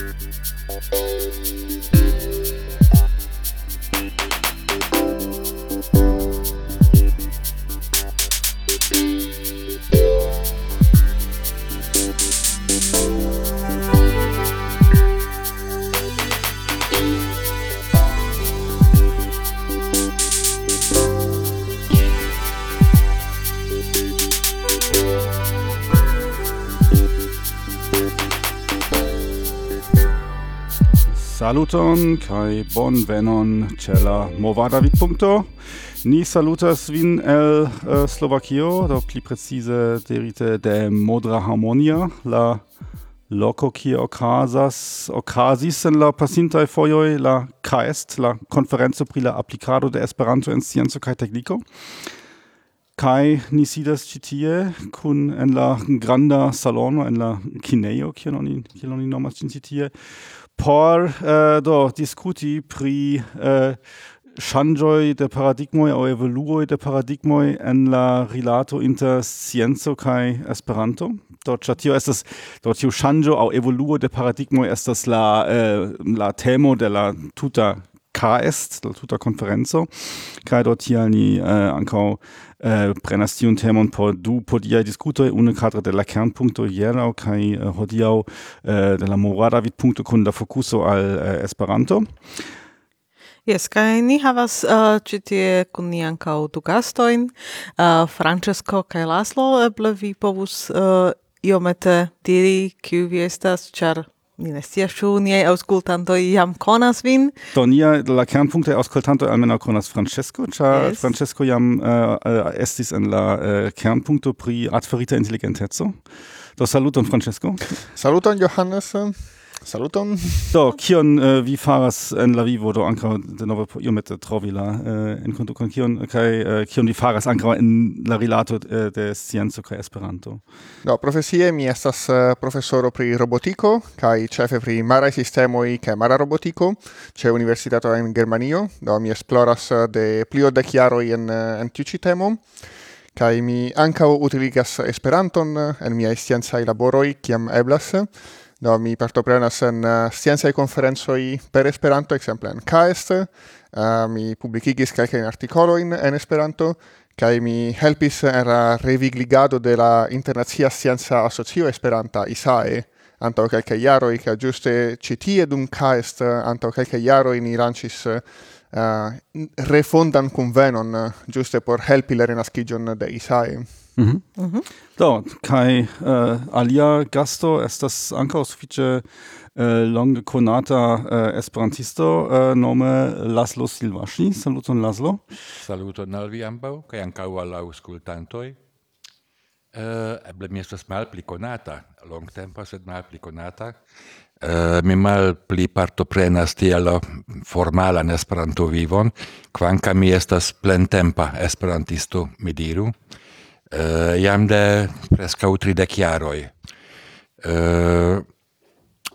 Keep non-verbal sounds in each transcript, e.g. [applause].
Música saluton kai bonvenon ĉe la movada vidpunkto. Ni salutas vin el uh, Slovakio, do pli precize dirite de Modra Harmonia, la loco kie okazas okazis en la pasintaj fojoj la KAEST, la konferenco pri la aplikado de Esperanto en scienco kaj tekniko. Kai ni sidas ĉi tie kun en la granda salono en la kinejo kion oni kion oni nomas citie ĉi tie por uh, do diskuti pri äh, uh, Shangoi de paradigmoi au evoluoi de paradigmoi en la rilato inter scienzo kai Esperanto. Dort tio estas do tiu ŝanĝo au evoluo de paradigmoj estas la uh, la temo de la tuta KS, la tuta conferenzo, kai dort hier ni eh, ancao eh, prenas tiun temon por du podiai discutoi, une cadre de la kernpunkto hierau, cae eh, hodiau eh, de la Moravid punkto kun la fokuso al eh, Esperanto. Yes, kai ni havas eh, uh, citie kun ni ancau du gastoin, uh, eh, Francesco kai Laslo, eble vi povus uh, iomete diri kiu vi estas, char mi ne scias ĉu niaj aŭskultantoj jam konas vin. Do nia la kernpunkte aŭskultantoj almenaŭ konas Francesco, ĉar yes. Francesco jam uh, estis en la eh, uh, kernpunkto pri artferita inteligenteco. Do saluton Francesco. Saluton Johannes. Saluton. Do, kion uh, vi faras en la vivo, do ankaŭ denove por iomete trovi la äh, uh, enkonto kun kion kaj uh, kion vi faras ankaŭ en la rilato uh, de scienco kaj Esperanto. Do, profesie mi estas uh, profesoro pri robotiko kaj ĉefe pri mara sistemoj kaj mara robotiko ĉe universitato en Germanio. Do, mi esploras uh, de pli ol dek jaroj en en tiu ĉi temo kaj mi ankaŭ utiligas Esperanton en miaj sciencaj laboroj kiam eblas Do mi partoprenas en eh, uh, sciencaj konferencoj per Esperanto, exemple en KAEST, uh, eh, mi publikigis kelkajn artikolojn en Esperanto, kai mi helpis en la revigligado de la Internacia scienza Asocio Esperanta, ISAE, anto kelkaj jaroj, kaj ĝuste ĉi tie dum KAEST anto kelkaj jaroj ni lanĉis uh, eh, refondan convenon juste por helpi la renascigion de ISAE. Mhm. Mhm. Do, kai uh, alia gasto estas ankaŭ sufiĉe uh, longe konata uh, esperantisto uh, nome Laszlo Silvaŝi. Saluton Laszlo. Saluton al vi ambaŭ kaj ankaŭ al aŭskultantoj. Uh, eble mi estas malpli konata, longtempa sed malpli konata. Uh, mi malpli partoprenas tiel formalan Esperanto-vivon, kvankam mi estas plentempa esperantisto, mi diru. Uh, jam de de chiaroi. Uh,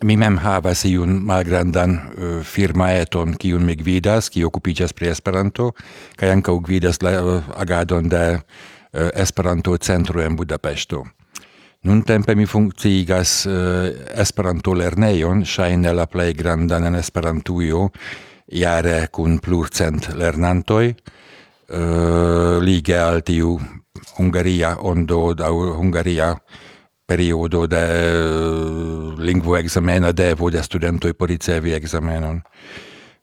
mi mem havas iun malgrandan uh, firma eton kiun mi gvidas, ki okupiĝas pri Esperanto, kaj ankaŭ gvidas la agadon de Esperanto centro en Budapeŝto. Nuntempe mi funkciigas uh, Esperanto lernejon, ŝajne la plej grandan en Esperantujo, jare kun plurcent lernantoj, lige al tiu Hungaria ondo da Hungaria periodo de lingvo examena devo de studento por ricevi examenon.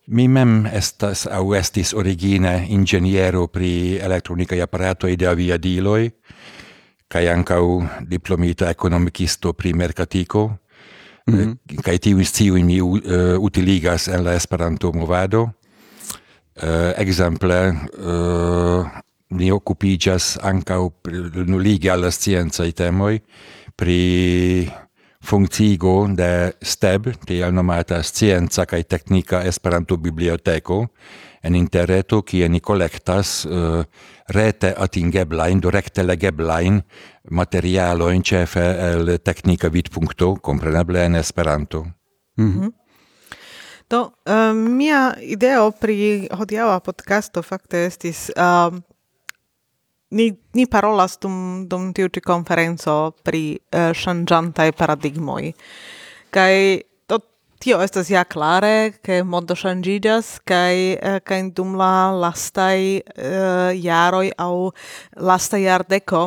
Mi mem estas au estis origine ingeniero pri elektronika aparato de aviadiloi, kai ancau diplomita economicisto pri mercatico, mm -hmm. kai tiu sciu mi uh, utiligas en la esperanto movado. Uh, exemple, uh, ni occupigas ancau nulige alla scienza i temoi pri functigo de STEB, tiel nomata Scienza kaj Teknika Esperanto Biblioteko, en interreto kie ni kolektas uh, eh, rete atingeblain, directe legeblain, materialo in cefe el teknika vid.to, kompreneble en Esperanto. Mm -hmm. Do, uh, mia ideo pri hodiaŭa podcasto facte estis uh, ni ni parolas dum dum tiu ĉi konferenco pri uh, ŝanĝantaj paradigmoj. Kaj to tio estas ja klare, ke mondo ŝanĝiĝas kaj uh, kaj dum la lastaj uh, jaroj aŭ lasta jardeko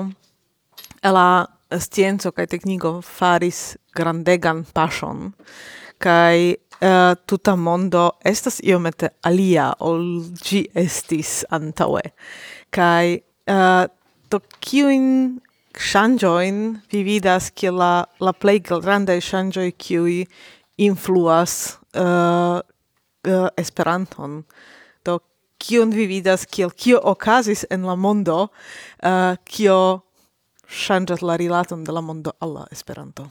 la scienco kaj tekniko faris grandegan paŝon kaj uh, tuta mondo estas iomete alia ol ĝi estis antaŭe. Kaj Eh, uh, to kiujn ŝanĝojn vi vidas la, la plej grandaj ŝanĝoj kiuj influas uh, uh, Esperanton? Do kion vi vidas kiel kio okazis en la mondo uh, kio ŝanĝas la rilaton de la mondo al la Esperanto?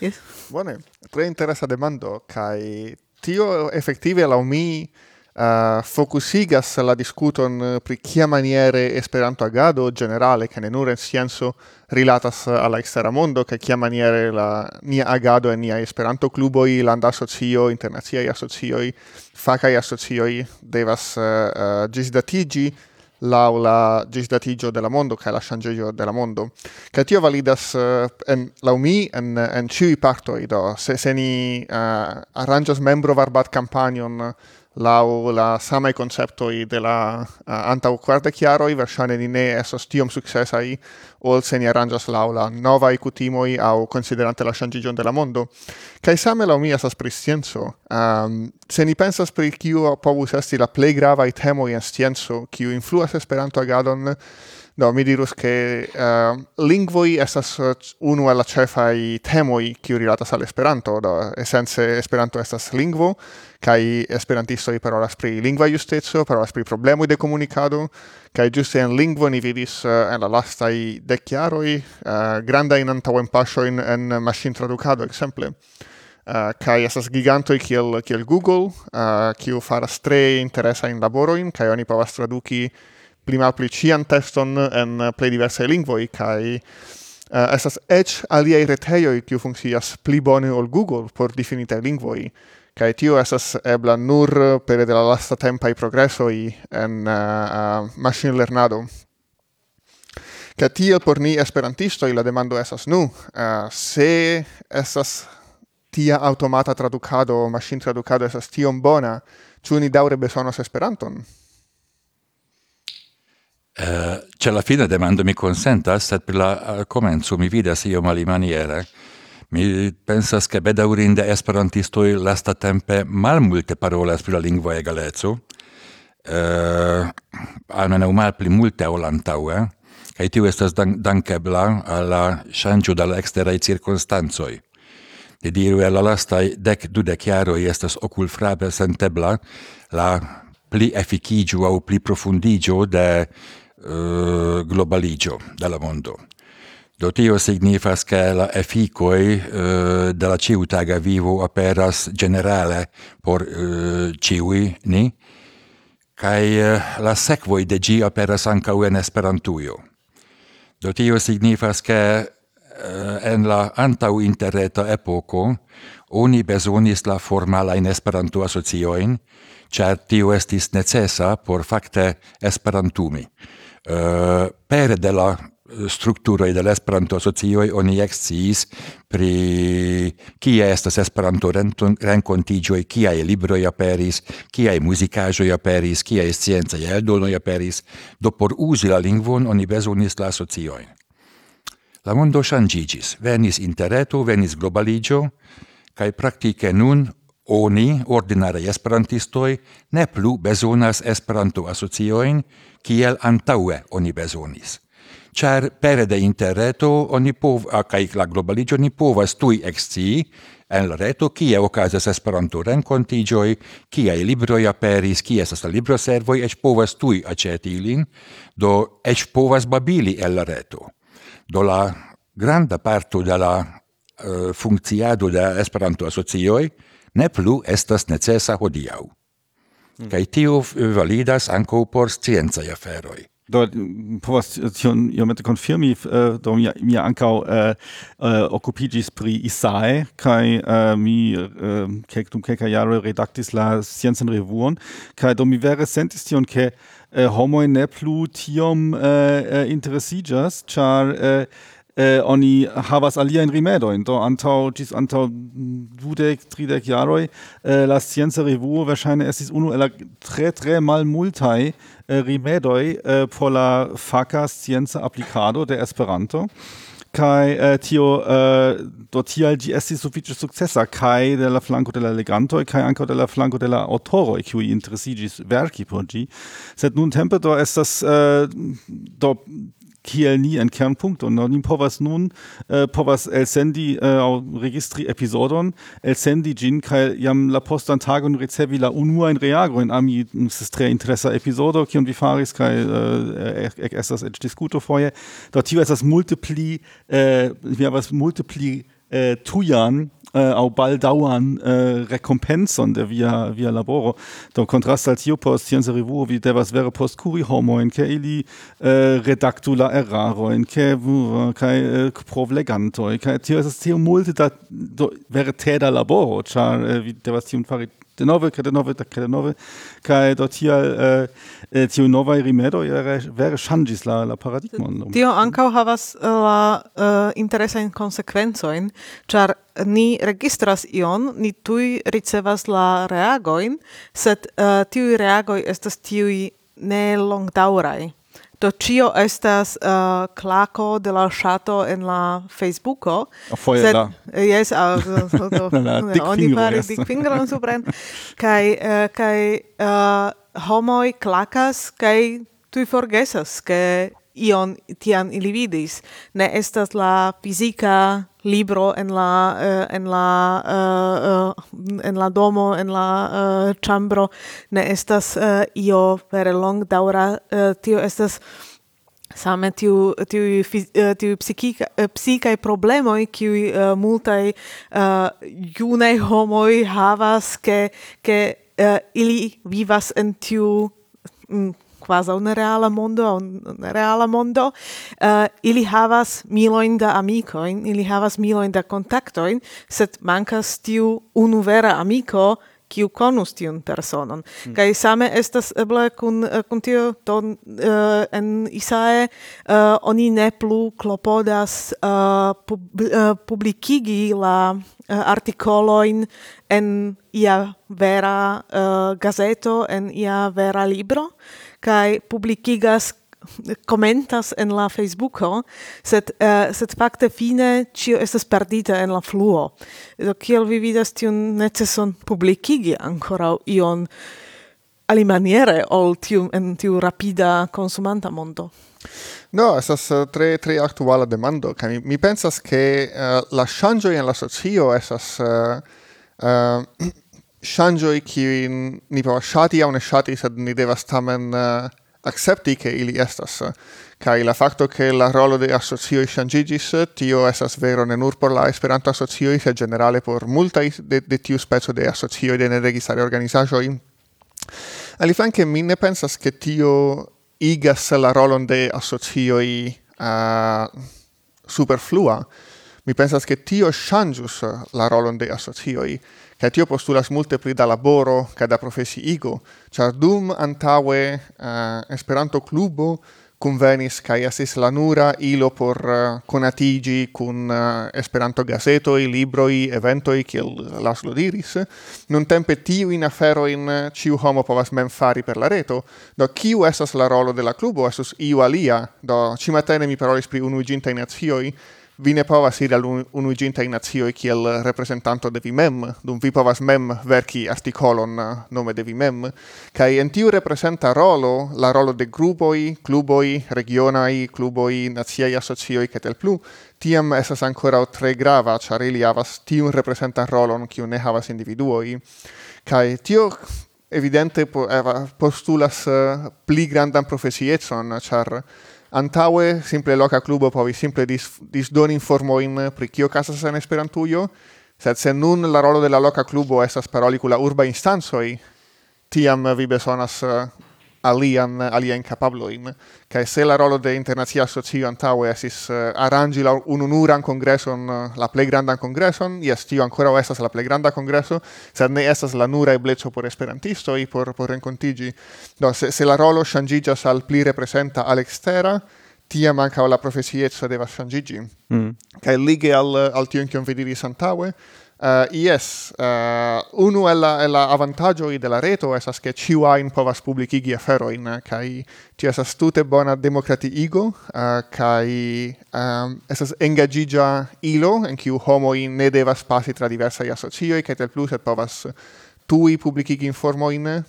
Yes? Bone, tre interesa demando, kai tio effettive la mi uh, focusigas la discuton eh, pri kia maniere Esperanto agado generale kaj ne nur en scienzo rilatas al la mondo kaj kia maniere la nia agado en nia Esperanto kluboj, landa asocio, internaciaj asocioj, fakaj asocioj devas uh, uh, la ĝisdatiĝo de mondo che la ŝanĝiĝo della mondo. che tio validas uh, en la umi en en ĉiuj parto do se se ni uh, arrangios membro varbat campanion uh, lau la same i de la uh, anta quarta chiaro i versione di ne esos successa i ol se ni arrangias lau la icutimo i au considerante la changigion de la mondo. kai same la mia sas priscienzo. Um, se ni pensas pri kiu povus esti la plei gravae temoi en scienzo, kiu influas esperanto agadon, Do, mi dirus che uh, lingvoi estas unu el la cefai temoi kiu rilatas al Esperanto, do, essence Esperanto estas lingvo, kai esperantistoi parolas pri lingva justezio, parolas pri problemoi de comunicado, kai giuste en lingvo ni vidis uh, en la lastai deciaroi uh, eh, granda in antauen pasioin en machine traducado, exemple. Uh, kai esas gigantoi kiel, kiel Google, uh, kiu faras tre interesa in laboroin, kai oni povas traduki pli malpli cian teston en plei diverse lingvoi, kai uh, eh, estas ec aliei reteioi kiu funkcias pli bone ol Google por definite lingvoi, kai tio estas ebla nur pere de la lasta tempaj progresoj en eh, eh, uh, uh, maŝinlernado. Kaj tiel por ni esperantistoj la demando estas nu, uh, se estas tia automata traducado, machine traducado estas tiom bona, ĉu ni daŭre bezonos Esperanton? Eh, uh, c'è la fine demando mi consenta sed per la eh, comenzo mi vidas io malimaniere. Mi pensas che bedaurinde esperantistoi lasta tempe malmulte parolas pri la lingua egaleco, uh, eh, almenau malpli multe ol antaue, kaj tiu estas dan dankebla alla ŝanĝo de exterai eksteraj cirkonstancoj. De diru e la lastaj dec dudek jaroj estas frabe sentebla la pli efficigio au pli profundigio de uh, globaligio della mondo. Do tio signifas che la efficoi uh, eh, della ciutaga vivo aperas generale por uh, ciui ni, cae uh, la sequoi de gi aperas ancau en esperantuio. Do tio signifas che uh, en la antau interreta epoco oni besonis la formala in Esperanto asocioin, char tio estis necessa por fakte esperantumi. Uh, pere de la strukturo de Esperanto asocioj oni eksciis pri kie estas Esperanto renkontiĝoj, kiaj libroj aperis, kiaj muzikaĵoj aperis, kiaj sciencaj eldonoj aperis. Do por uzi la lingvon oni bezonis la asociojn. La mondo ŝanĝiĝis, venis interreto, venis globaliĝo, kaj praktike nun Oni, ordinare esperantistoi, ne plu bezonas esperanto-asociojn, kiel antaue oni bezonis. Ĉar pere de interreto oni povas kai la globaligio, ni povas tui exci, en la reto kie okazas Esperanto-renkontiĝoj, kie libroj aperis, kie estas la libroservoj, eĉ povas tui aĉeti ilin, do eĉ povas babili el la reto. Do la granda parto de la uh, funkciado de Esperanto-asocioj ne plu estas necesa hodiaŭ. Mm. Kaj tio validas ankaŭ por sciencaj aferoj. Do, povas tion iomete konfirmi, uh, do mi, mi ankaŭ uh, uh, okupiĝis pri Isae, kaj uh, mi uh, kek, dum kelkaj jaroj redaktis la sciencan revuon, kaj do mi vere sentis tion, ke uh, homoj ne plu tiom uh, interesiĝas, ĉar uh, eh, oni havas alia in rimedo in do antau ĝis antau dudek tridek jaroi eh, la revu revuo es estis unu ela tre tre tre malmultaj eh, rimedoi eh, por la faca scienza applicado de Esperanto. Kai eh, tio eh, do tial ĝi estis sufiĉe sukcesa kai de la flanco de la leganto kai anco de la flanco de la autoro kiuj interessigis verki por ĝi. Sed nuntempe do estas eh, do Kiel nie ein Kernpunkt und noch nin povas nun äh, Powers El Sendi äh, registri episodon. El Sendi gin Kai jam la postan und recevi la Reagro, in ami tre interesa Episodo, kion und Vifaris Kai, äh, ek estas eĉ diskuto foje do tio estas multipli äh, mi havas multipli Äh, eh, tujan äh, au baldaŭan äh, recompenson de via via laboro. Do contrast al tio post scienza revuo vi devas vere homo in ke ili äh, redactula erraro in ke kai äh, provleganto kai tio es tio multe da do, vere teda laboro ĉar eh, vi devas tio fari denove, kaj denove, tak kaj denove, kaj do tial eh, eh, tiu novaj rimedoj vere ŝanĝis la, la paradigmon. Tio ankaŭ havas la uh, interesajn konsekvencojn, ĉar ni registras ion, ni tuj ricevas la reagojn, sed uh, tiuj reagoj estas tiuj ne longdaŭraj. Do cio estas uh, claco de la chato en la Facebooko. Foje sed, la. Yes, uh, [laughs] so, do, la oni faris dic fingron supren. kai, uh, kai uh, homoi clacas, kai tui forgesas, ke ion tian ili vidis. Ne estas la fizika libro en la uh, en la uh, en la domo en la uh, chambro ne estas uh, io per long daura uh, tio estas same tiu tiu tiu psikika psikaj problemoj kiuj uh, multai uh, junaj homoi havas ke ke uh, ili vivas en tiu mm, quasi un reala mondo, un reala mondo, uh, ili havas miloin da amicoin, ili havas miloin da contactoin, sed mancas tiu unu vera amico, kiu konus tiun personon. Mm. Kaj same estas eble kun, eh, kun tio to uh, eh, en Isae uh, oni ne plu klopodas uh, pub, uh, publikigi la uh, artikoloin en ia vera uh, gazeto, en ia vera libro, kai publikigas commentas en la Facebooko, sed uh, sed fakte fine cio estas perdita en la fluo. Do kiel vi vidas tiun neceson publikigi ankoraŭ ion alimaniere ol tiu en tiu rapida consumanta mondo? No, estas uh, tre tre aktuala demando, kaj mi, mi pensas ke uh, la ŝanĝoj en la socio estas uh, uh, [clears throat] ŝanĝoj qui ni povas shati a ne shati sed ni devas tamen eh, uh, accepti che ili estas. Kai la facto che la rolo de asocioi shangigis, tio esas vero ne nur por la esperanto asocioi, se generale por multa de, de tiu spezzo de asocioi de neregistare organizajoi. Aliflanque, mi ne pensas che tio igas la rolon de asocioi uh, eh, superflua, Mi pensas che tio changus la rolon de asocioi, che tio postulas multe pli da laboro che da profesiigo, char dum antaue uh, eh, Esperanto Clubo convenis kai asis la nura ilo por eh, uh, conatigi kun eh, uh, Esperanto gazetoi, libroi, eventoi che las lo diris. Non tempe tiu in afero in ciu homo povas mem fari per la reto, do kiu esas la rolo de la clubo, esus iu alia, do cimatene mi parolis pri unuiginta in azioi, vi ne povas iri al unuigintai nazioi kiel representanto de vi mem, dum vi povas mem verki articolon nome de vi mem, cae en tiu representa rolo, la rolo de grupoi, cluboi, regionai, cluboi, naziai asocioi, cetel plu, tiam esas ancora tre grava, char ili havas tiun representa rolon, kiu ne havas individuoi, cae tio evidente postulas pli grandan profesiecon, char Antaue, simple loca clubo povi simple dis, disdoni informoin pri kio casas en Esperantujo, sed se nun la rolo de la loca clubo estas paroli cu la urba instansoi tiam vi besonas alian alien capabloin che se la rolo de internazia socio antaŭe esis uh, eh, arrangi la ununuran congresson uh, la plej grandan congresson yes tio ankoraŭ estas la plej granda congresso sed ne estas la nura ebleco por esperantisto i por por rencontigi do se, se la rolo ŝanĝiĝas al pli representa al ekstera tia manca la profesieco deva ŝanĝiĝi mm. che lige al al tion kion vi diris antaŭe Uh, yes, uh, unu el la, el la avantagioi de la reto esas che ciu ain povas publicigi aferoin, eh, kai ti esas tute bona democratiigo, uh, kai um, esas engagigia ilo, en homo in ne devas pasi tra diversa asocio kai tel plus et povas tui publicigi informoin,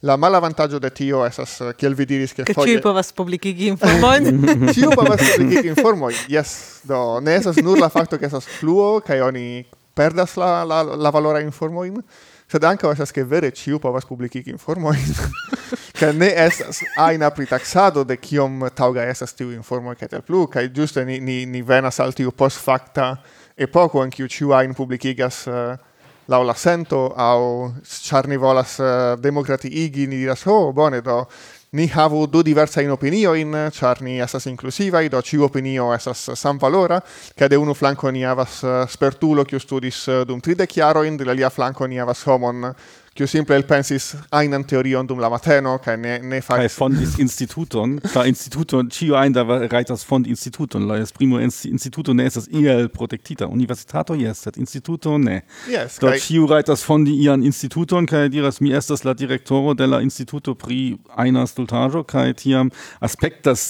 La malavantaggio de tio esas kiel vi diris ke foje Ke povas publikigi informojn. Ciu povas publikigi informojn. [laughs] Yes, do ne esas nur la fakto ke esas fluo kaj oni perdas la, la, la valora informoin, sed anca esas che vere ciu povas informo informoin, [laughs] che ne estas aina pritaxado de kiom tauga estas tiu informo che tel plu, kai giusto ni, ni, ni venas al tiu post-facta epoco in ciu ciu ain publicigas eh, uh, la la sento, au charni volas uh, democratiigi, ni diras, ho, oh, bone, do ni havu du diversa in opinio in charni esas inclusiva do ci opinio esas sam valora che de uno flanco ni havas eh, spertulo che studis eh, dum tride chiaro in de la lia flanco ni havas homon kiu simple elpensis ainan teorion dum la mateno kaj ne ne faris kaj fondis instituton. La instituton ĉiu ajn da rajtas fond instituton. La esprimo instituto ne estas iel protektita. Universitato jes sed instituto ne. Yes, do kaj... ĉiu rajtas fondi ian instituton kaj diras mi estas la direktoro de la instituto pri ajna stultaĵo kaj tiam aspektas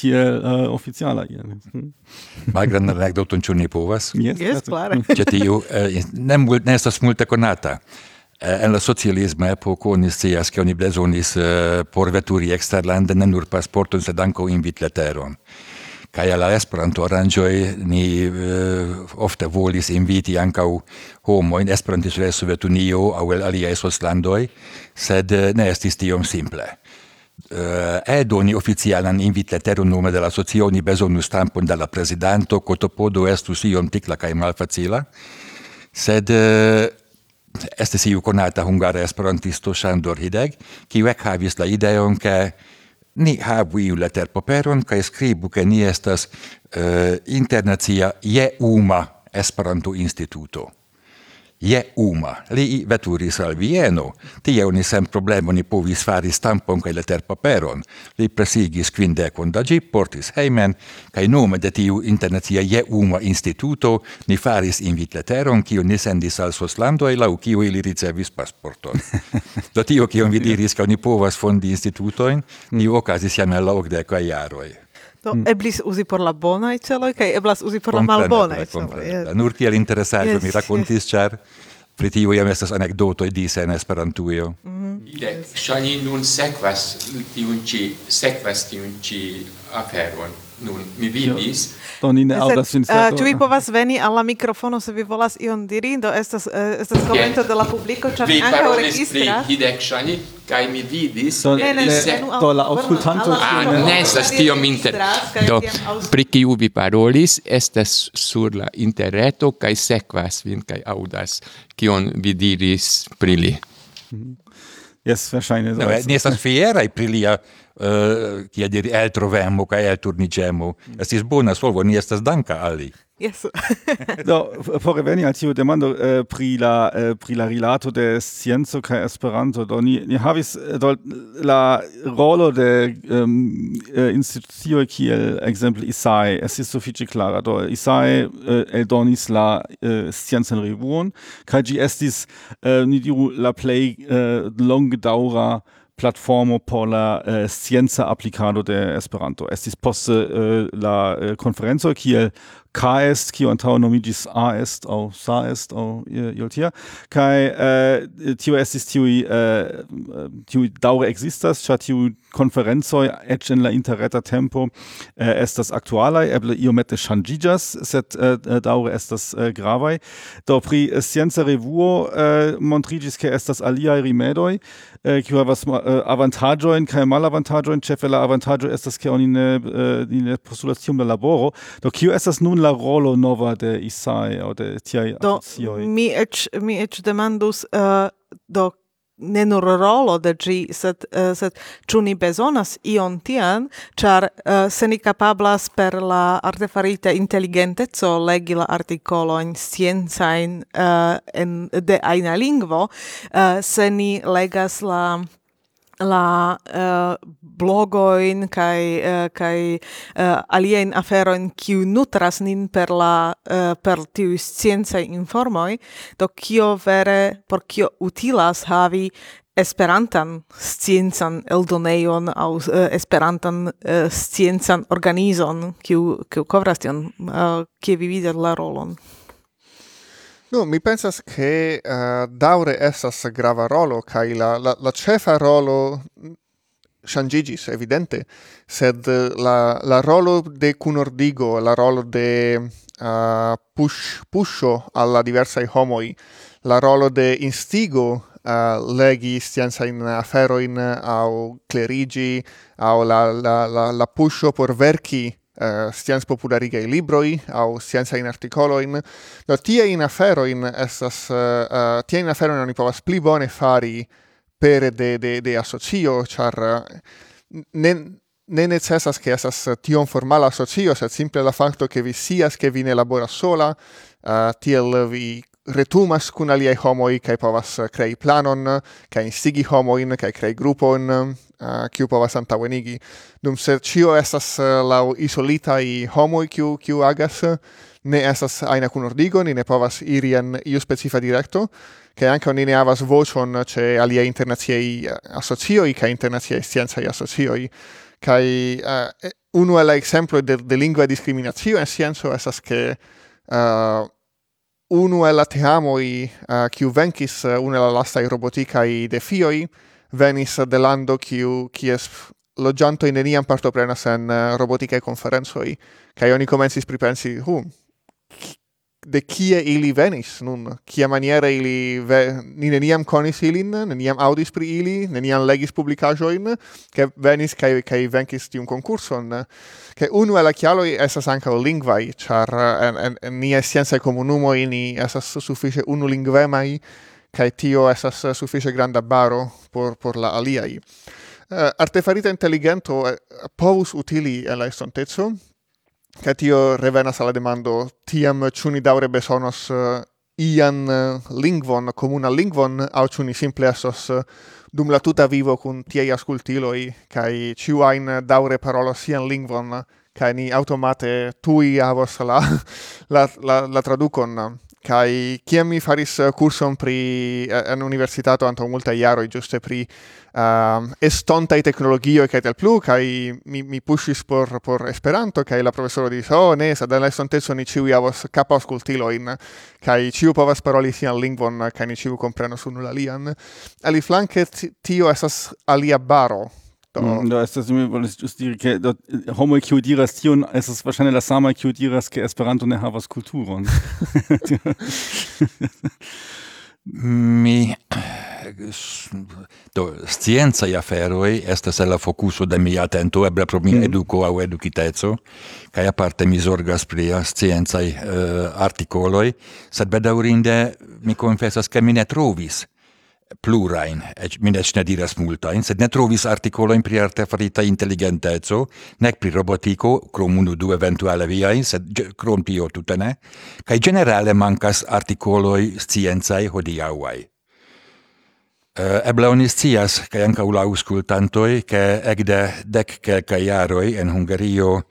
tiel uh, oficiala iel. Hm? malgrandan anekdoton ĉu ne povas? Jes yes, klare. Ĉe tiu eh, ne estas multe konata. Eh, en la socialisma epoko oni scias ke oni bezonis eh, porveturi eksterlande ne nur pasporton sed ankaŭ invitleteron kaj al la Esperanto aranĝoj ni uh, ofte volis inviti ankaŭ homojn Esperantisto de Sovetunio aŭ el aliaj soslandoj, sed uh, ne estis tiom simple. Uh, edoni oficialan invitleteron nome de la socio ni bezonus stampon de la prezidanto, kotopodo estus iom tikla kaj malfacila, sed uh, este si ju konata hungara esperantisto Sándor Hideg, ki vekhavis la ideon, ke ni havu iu leterpaperon kaj skribu, ke ni estas uh, internacia jeuma Esperanto-instituto je uma. Li veturis al Vieno, tie oni sem problemo ni povis fari stampon kai letter paperon. Li presigis quindecon da gi, portis heimen, kai nome de tiu internacia je uma instituto, ni faris invit letteron, kiu ni sendis al Soslando, e lau kiu ili ricevis pasporton. [laughs] do tio, kiu vi diris, ka oni povas fondi institutoin, ni ocasis jam la ocdeca iaroi. Do mm. eblis uzi por la bona i celoi, kai eblas uzi por la malbona i celoi. Yes. Nur tiel interesae, yes, mi racontis, yes. char pri tiu jam estas anekdoto e dise en Esperantujo. Mhm. Dek, ŝajni nun sekvas tiun ĉi sekvas tiun ĉi aferon. Nun, mi vidis. Do ni ne aŭdas eh, sincerto. Ĉu vi eh. povas veni al la mikrofono se vi volas ion diri? Do estas uh, estas komento de la publiko, ĉar ankaŭ registras. Vi parolis pri kaj mi vidis... Do, ne, ne, ne, do la aŭskultanto... Ah, ne estas tiom inter... Do, pri kiu vi parolis, estas sur la interreto kaj sekvas vin kaj aŭdas kion vi diris pri li. Mm -hmm. Jes, verŝajne. No, ne, eh, estas fiera pri lia uh, kia diri ca kaj elturniĝemo. Mm. Estis bona solvo, ni estas danka ali. Yes. [laughs] do, por reveni al tiu demando uh, pri la uh, pri la rilato de scienzo kaj Esperanto. Do ni ni havis eh, do la rolo de um, uh, institucio kiel ekzemple ISAE estis sufiĉe klara. Do ISAE uh, eldonis la uh, sciencan revuon kaj ĝi estis uh, ni diru la plej uh, longe platformo por la uh, scienza applicado de Esperanto. Estis poste uh, la uh, konferenco kiel K est kio antau nomigis a est au sa est au iol tia. Kai uh, eh, tio estis tiui, uh, tiui daure existas, cia tiuj eh, conferenzoi, eĉ in la interreta tempo uh, estas actualai, eble iomete ŝanĝiĝas set uh, daure estas uh, gravai. do pri scienza revuo uh, montrigis, ke estas aliai rimedoi, eh, kiu havas eh, avantaĝojn kaj malavantaĝojn. Ĉefe la avantaĝo estas ke oni ne, eh, ne postulas tiom la laboro. Do kio estas nun la rolo nova de Isaiah o de tiai do, asocioj. mi eĉ mi eĉ demandus uh, do ne nur rolo de gi, sed, uh, sed ču ni bezonas ion tian, char uh, eh, se ni capablas per la artefarita intelligentezo legi la artikolojn sciencajn uh, en, de aina lingvo, uh, se ni legas la la uh, blogoin kai uh, kai eh, uh, alien aferoin kiu nutras nin per la uh, per tiu scienza informoi do kio vere por kio utilas havi esperantan sciencan eldoneion au uh, esperantan uh, sciencan organizon kiu kiu kovras tion uh, kie vi vidas la rolon. No, mi pensas che uh, daure essas grava rolo, cae la, la, la cefa rolo changigis, evidente, sed la, la rolo de cunordigo, la rolo de uh, push, pusho alla diversai homoi, la rolo de instigo uh, legi scienza in aferoin au clerigi, au la, la, la, la pusho por verci Eh, uh, scienz popularigai libroi au scienza in articoloin. Do tie in aferoin essas uh, eh, uh, eh, tie in afero non i povas pli bone fari per de, de, de asocio, char uh, ne, ne necessas che esas tion formal asocio, sed simple la facto che vi sias che vi ne labora sola, uh, tiel vi retumas kun aliaj homoi kaj povas eh, crei planon kai instigi homoin kai crei grupon eh, uh, kiu povas antaŭenigi. Dum se cio estas uh, laŭ isolitaj homoj kiu kiu agas ne estas ajna kunordigo ni ne povas iri en iu specifa direkto kaj ankaŭ ni ne havas voĉon ĉe aliaj internaciaj asocioj kaj internaciaj sciencaj asocioj. Kaj uh, unu el exemplo ekzemploj de, de lingva diskriminacio en scienco estas ke uh, unu el la teamoi eh, kiu venkis uh, unu el la lastai roboticai defioi venis de lando kiu kies logianto in neniam partoprenas en eh, uh, roboticae conferenzoi, cae oni comensis pripensi, hu, de kie ili venis nun? Kia maniere ili ve, ni neniam konis ilin neniam audis pri ili neniam legis publikaĵojn ke venis kai kai venkis tiun konkurson. Ke unu el la kialoj estas ankaŭ char en en, en, en niaj sciencaj komunumoj ni estas sufiĉe mai kai tio esas sufiĉe granda baro por por la aliai uh, eh, artefarita intelligento uh, eh, povus utili en la estontezo, Ca tio revenas alla demando, tiam ciuni daure besonos uh, ian uh, lingvon, comuna lingvon, au ciuni simple esos uh, eh, dum la tuta vivo cun tiei ascultiloi, cae ciu ain daure parolos ian lingvon, cae ni automate tui avos [laughs] la, la, la, la traducon kai kiam mi faris eh, kurson pri eh, en universitato anto multa iaro giuste pri uh, estontaj teknologio kai tiel plu kai mi mi pushis por por Esperanto kai la profesoro diris oh ne sed en la estonteco ni ĉiuj in kai kaj ĉiu povas paroli sian lingvon kai ni ĉiu komprenos unu ali aliflanke tio esas alia baro. Do. Mm, do mir, mi volis just diri ke do äh, homo kiu diras tion ist wahrscheinlich la sama kiu diras ke Esperanto ne havas kulturon. [laughs] mi do scienca aferoj estas la focuso de mia atento eble pro mia mm. eduko aŭ edukiteco kaj aparte mi zorgas pri sciencaj uh, eh, articoloi sed bedaurinde mi confessas che mi ne trovis plurain, et min ne diras multain, sed ne trovis articoloin pri artefarita intelligentezo, nec pri robotico, crom unu du eventuale viain, sed crom tio tutte ne, cae generale mancas articoloi scienzai hodiauai. Uh, eble onis cias, cae anca ula auscultantoi, che egde dec celca iaroi en Hungario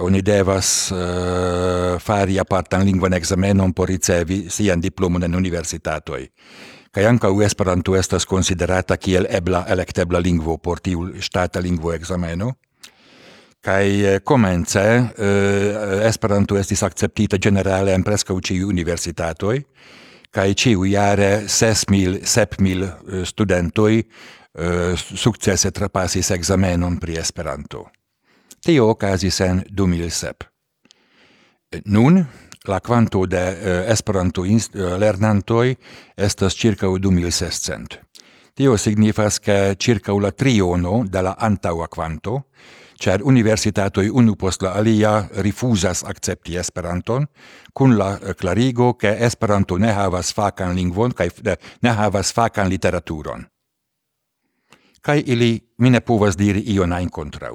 oni devas uh, fari apartan lingvan examenon por ricevi sian diplomon en universitatoi Kaj ankaŭ Esperanto estas konsiderata kiel ebla elektebla lingvo por tiu ŝtata lingvoekzameno. Kaj eh, komence eh, Esperanto estis akceptita ĝenerale en preskaŭ ĉiuj universitatoj kaj ĉiujare ses mil, sep mil eh, studentoj eh, sukcese trapasis ekzamenon pri Esperanto. Tio okazis en 2007. Eh, nun, la quanto de uh, Esperanto eh, lernantoj estas ĉirkaŭ 2600. Tio signifas ke circa la triono de la antaŭa kvanto, ĉar universitatoj unu post la alia rifuzas akcepti Esperanton kun la eh, klarigo ke Esperanto ne havas fakan lingvon kaj ne havas fakan literaturon. Kaj ili mine povas diri ion ajn kontraŭ.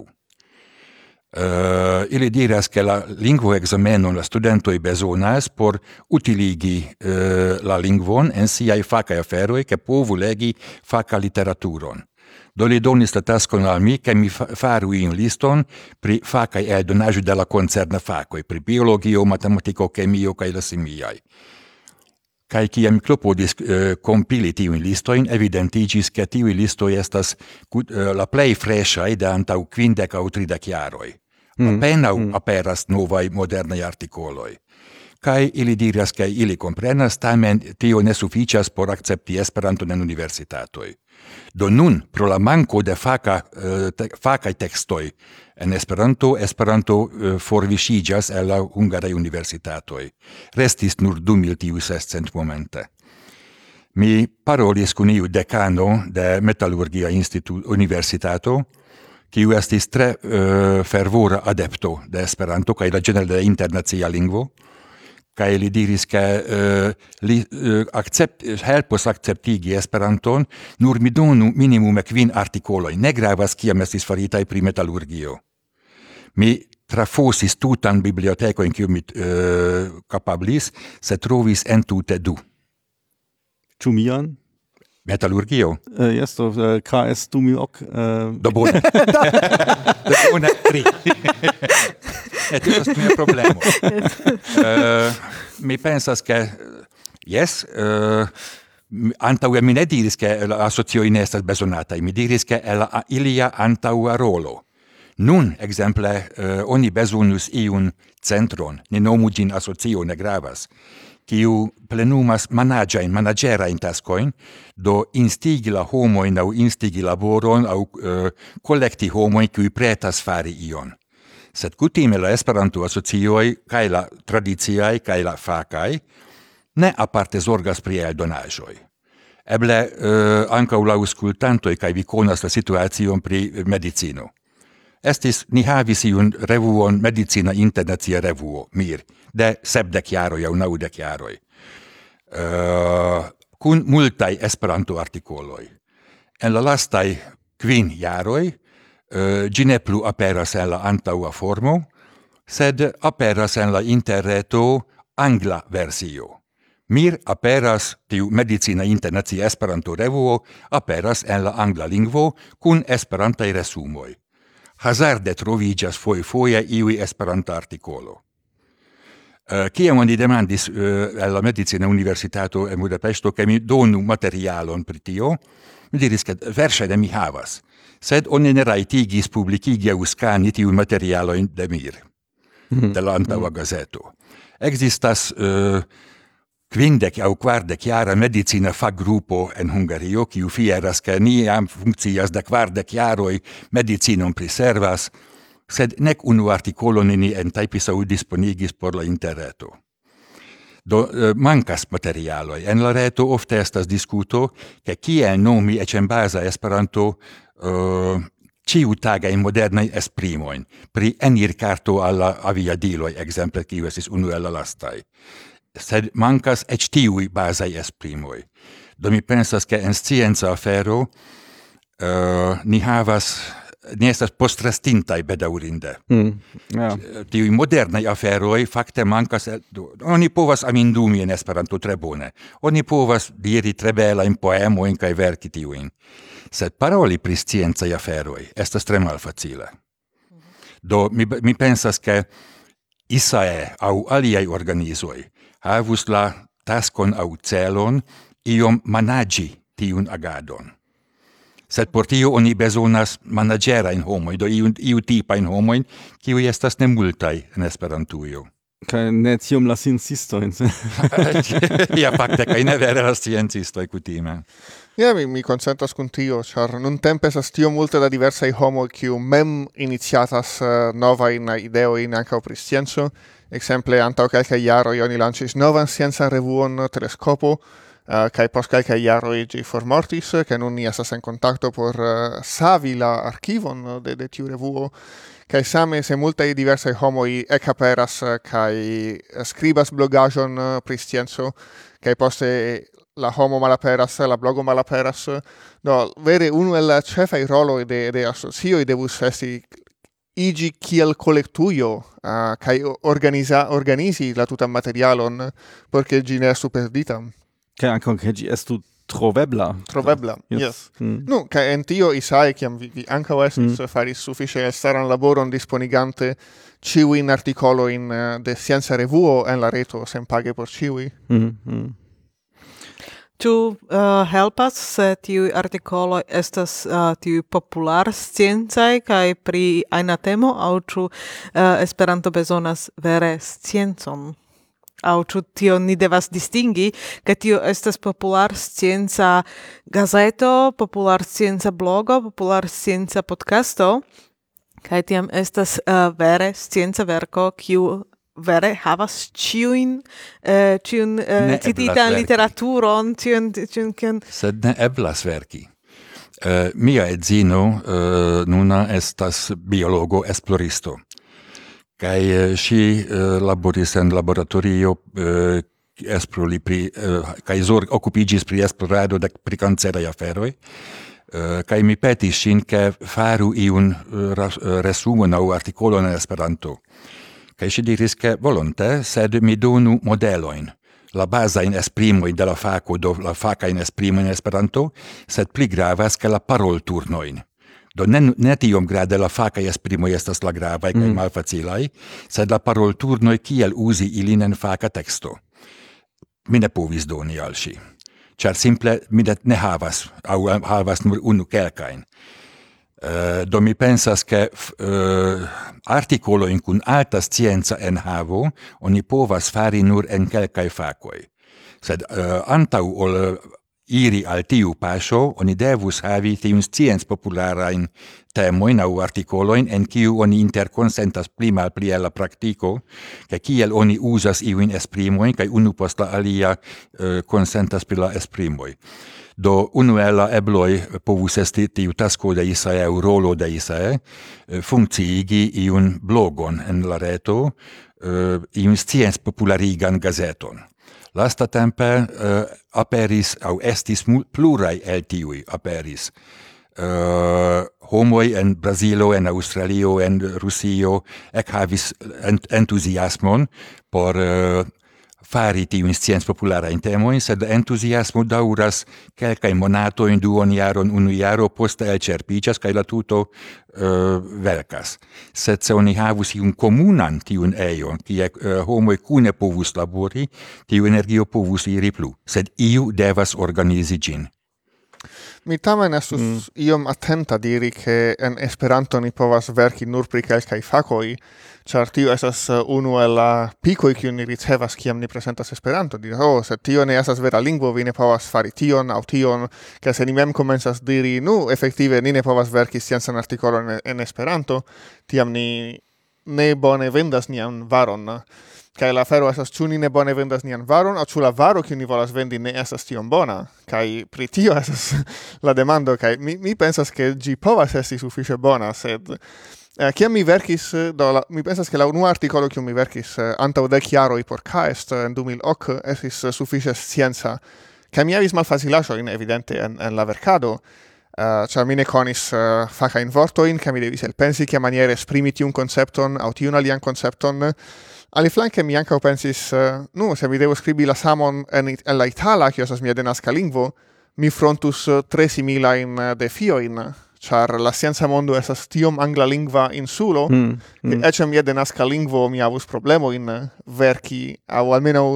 Uh, ili diras che la lingvo exameno la studento i bezonas por utiligi uh, la lingvon en siai faca afero che povu legi faca literaturon. Do li donis la taskon al mi, che mi faru in liston pri facae eldonaggio de la concerna facoi, pri biologio, matematico, chemio, cae la simiai. Cae ciam clopodis uh, eh, compili tiuin listoin, evidentigis che tiui listoi estas uh, la plei fresciai de antau quindec au tridec jaroi mm. apenau mm. aperas novai modernai articoloi. Kai ili diras kai ili comprenas, tamen tio ne sufficias por accepti Esperanton en universitatoj. Do nun pro la manko de faca uh, eh, te, facaj tekstoj en Esperanto Esperanto uh, forviŝiĝas el la hungaraj universitatoj. Restis nur du mil tiu sescent momente. Mi parolis kun iu decano de Metallurgia Instituto Universitato, kiu estis tre uh, fervora adepto de esperanto kaj la genere de internacia lingvo kai li diris ke uh, li uh, accept helpos acceptigi esperanton nur mi donu minimum kvin artikoloj ne gravas kiam estis faritaj pri metalurgio mi trafosis tutan biblioteko in kiu mi uh, kapablis se trovis entute du Ĉu mian? Metallurgio. Uh, eh, yes, to uh, eh, KS Tumiok. Uh... Eh. Do bone. [laughs] Do bone tri. Et estas mia problemo. uh, mi pensas che yes, uh, antaue mi ne diris che la asocioj in estas besonata, mi diris che la ilia antaua rolo. Nun, exemple, uh, oni bezonus iun centron, ne nomu gin asocio, ne gravas kiu plenumas managia in managera in taskoin, do instigi la homo in au instigi laboron au uh, collecti homoin kiu pretas fari ion. Sed kutime la Esperanto asocioi kai la tradiciaj kai la fakaj ne aparte zorgas pri eldonaĵoj. Eble eh, uh, ankaŭ la aŭskultantoj kai vi konas la situacion pri medicino. Estis ni havis iun revuon medicina internacia revuo mir de sebde chiaro ja naude chiaroi. Uh, kun multai esperanto artikoloi. En la lastai quin jaroi, uh, plu aperas en la antaua formo, sed aperas en la interreto angla versio. Mir aperas tiu medicina internacia esperanto revuo aperas en la angla lingvo kun esperantai resumoi hazarde troviĝas fojfoje iuj esperantartikoloj. Kiam oni demandis uh, al la medicina universitato en Budapeŝto ke mi donu materialon pri tio, mi diris, ke verŝajne mi havas, sed oni ne rajtigis publikigi aŭ skani tiujn de Mir, mhm. de la antaŭa mhm. gazeto. Ekzistas uh, Kvindec au kvardec jara medicina fac grupo en Hungario, kiu fieras ke niam funkcias de kvardec jaroj medicinon priservas, sed nek unu articolon ni en Taipisau disponigis por la interreto. Do eh, mancas materialoj. En la reto ofte estas discuto, ke kiel nomi eĉ en baza Esperanto eh, uh, e modernaj esprimojn pri enirkarto al la aviadiloj, ekzemple kiu estis unu el la lastaj. sed mancas ec tiui basai esprimoi. Do mi pensas che en scienza afero uh, ni havas ni estas postrastintai bedaurinde. Mm, yeah. Tiui modernai aferoi fakte mancas, oni povas amindumi en Esperanto tre bone, oni povas diri tre belajn poemojn kaj verki tiuin, sed paroli pri scienzai aferoi estas tre malfacile. Do mi, mi pensas, che ISAE au aliai organizoi havus la taskon au celon iom managi tiun agadon. Sed por tio oni bezonas managerain homoin, do iu, iu tipain homoin, kiu estas nemultai en Esperantujo. Kaj ne tiom la sciencistoin. [laughs] ja, fakte, kaj ne vere la sciencistoj kutime. Ja, yeah, mi, mi consentas kun tio, char nun tempe esas tio multe da diversai homo kiu mem iniziatas uh, eh, nova in ideo in anca pri scienzo. Exemple, antau calca iaro oni lancis novan scienza revuon telescopo, uh, eh, kai pos calca iaro gi formortis, che nun ni esas en contacto por uh, savi la archivon de, de tiu revuo, kai same se multae homo homoi ecaperas, kai scribas blogajon uh, pri scienzo, kai poste la homo malaperas, la blogo malaperas, No, vere unu el cefai rolo de, de asocioi devus esti igi kiel collectuio uh, kai organiza organizi la tuta materialon porque gi ne estu perdita kai anche che gi estu trovebla trovebla yes, yes. Mm. nu kai en tio isai kiam vi, vi anche estis mm. faris suffice staran laboron disponigante ciui in articolo in uh, eh, de scienza revuo en la reto sen page por ciui mm -hmm. Mm-hmm. Ĉu uh, eh, helpas se tiuj artikoloj estas uh, tiuj popular sciencaj kaj pri ajna temo aŭ ĉu uh, Esperanto bezonas vere sciencon? Aŭ ĉu tion ni devas distingi, ke tio estas popular scienza gazeto, popular scienza blogo, popular scienza podcasto, kaj tiam estas uh, vere scienca verko kiu vere havas ciuin uh, ciun uh, cititan literaturon ciun ciun ciun sed ne eblas verki. Uh, mia edzino uh, nuna estas biologo esploristo. Kaj eh, si uh, laboris en laboratorio uh, esplori pri uh, kaj zorg okupiĝis pri esplorado de pri kanceraj aferoj. Kaj mi petis sin ke faru iun uh, resumo nau artikolo en Esperanto. Kai si diris ke volonte sed mi donu modeloin la basa in esprimo de la faco do la faca in esprimo in esperanto sed pli gravas ke la parol turnoin. Do ne ne tiom grade la faca esprimo estas la grava kaj mm. malfacilaj sed la parol turnoi kiel uzi ilin en faca texto mi ne povis doni al si char simple mi ne havas au havas nur unu kelkain Uh, do mi pensas che uh, articolo in cun alta scienza en havo oni povas fari nur en kelkaj fakoj sed uh, antaŭ ol iri al tiu paŝo oni devus havi tiun scienc popularajn temojn aŭ artikolojn en kiu oni interkonsentas pli malpli al la praktiko kaj kiel oni uzas iujn esprimojn kaj unu post la alia konsentas uh, pri la esprimoj do unuela ebloi povus esti tiu tasko de ISAE au rolo de ISAE eh, funkciigi iun blogon en la reto, eh, iun scienz popularigan gazeton. Lasta tempe uh, aperis, au estis plurai el tiui aperis, uh, homoi en Brazilo, en Australio, en Rusio, ec havis ent entusiasmon por uh, fari tiun scienc popularajn temojn, sed entuziasmo daŭras monato in duon iaron unu iaro, posta el cerpicias, kaj la tuto eh, uh, velkas. Sed se oni havus iun komunan tiun eion kie eh, uh, homoi cune povus labori, tiu energio povus iri plu, sed iu devas organizi gin Mi tamen estus mm. iom atenta diri che en Esperanto ni povas verki nur pri kelkaj fakoj, ĉar tio estas eh, unu el la pikoj kiun ni ricevas kiam ni presentas Esperanto. Diri, oh, se tio ne estas vera lingvo, vi ne povas fari tion aŭ tion, ke se ni mem komencas diri, nu, efektive ni ne povas verki sciencan artikolon en, en Esperanto, tiam ni ne bone vendas nian varon kai la fero esas ĉu ni ne bone vendas nian varon aŭ ĉu la varo kiu ni volas vendi ne estas tiom bona. kai pri tio [laughs] esas la demando kai mi mi pensas ke ĝi povas esti sufiĉe bona, sed Eh, kiam mi verkis, eh, do, la, mi pensas che la unua articolo kiu mi verkis eh, antau dec jaroi por CAEST eh, en 2008 esis eh, suffice scienza, ca mi avis malfacilajoin, evidente, en, en la vercado, uh, eh, cioè mi ne conis uh, faca in vorto in che mi devis elpensi che maniere esprimiti un concepton, aut tiun alian concepton, uh, Ali flanke mi ankaŭ pensis, uh, nu, se mi devo scribi la samon en, en la itala, kio estas mia denaska lingvo, mi frontus eh, tre similajn eh, defiojn, char la scienza mondo esas tiom anglalingva insulo, mm, mm. eĉ en mia denaska lingvo mi avus problemo in verki, au almeno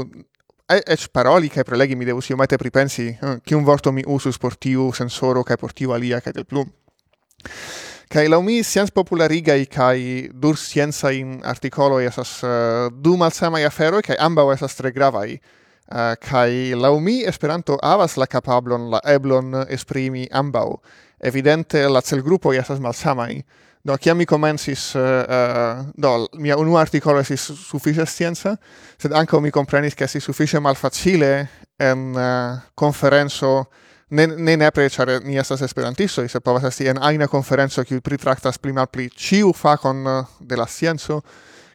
ec paroli kaj prelegi mi devus iomete pripensi, hm, kiun vorto mi usus por tiu sensoro che por tiu alia che del plum Kai la mi science populariga i kai dur scienza in articolo esas uh, du malsamaj aferoj kai amba esas tre gravaj. Uh, eh, kai la mi Esperanto avas la capablon la eblon esprimi ambau Evidente la celgrupo estas i Do kia mi comensis, uh, uh, do mia unu articolo esis suffice scienza, sed anco mi comprenis che esis suffice malfacile en uh, konferenco ne, ne nepre, ĉar ni estas esperantisto, se povas esti en aina conferenzo kiu pritractas pli malpli ĉiu facon eh, de la scienzo,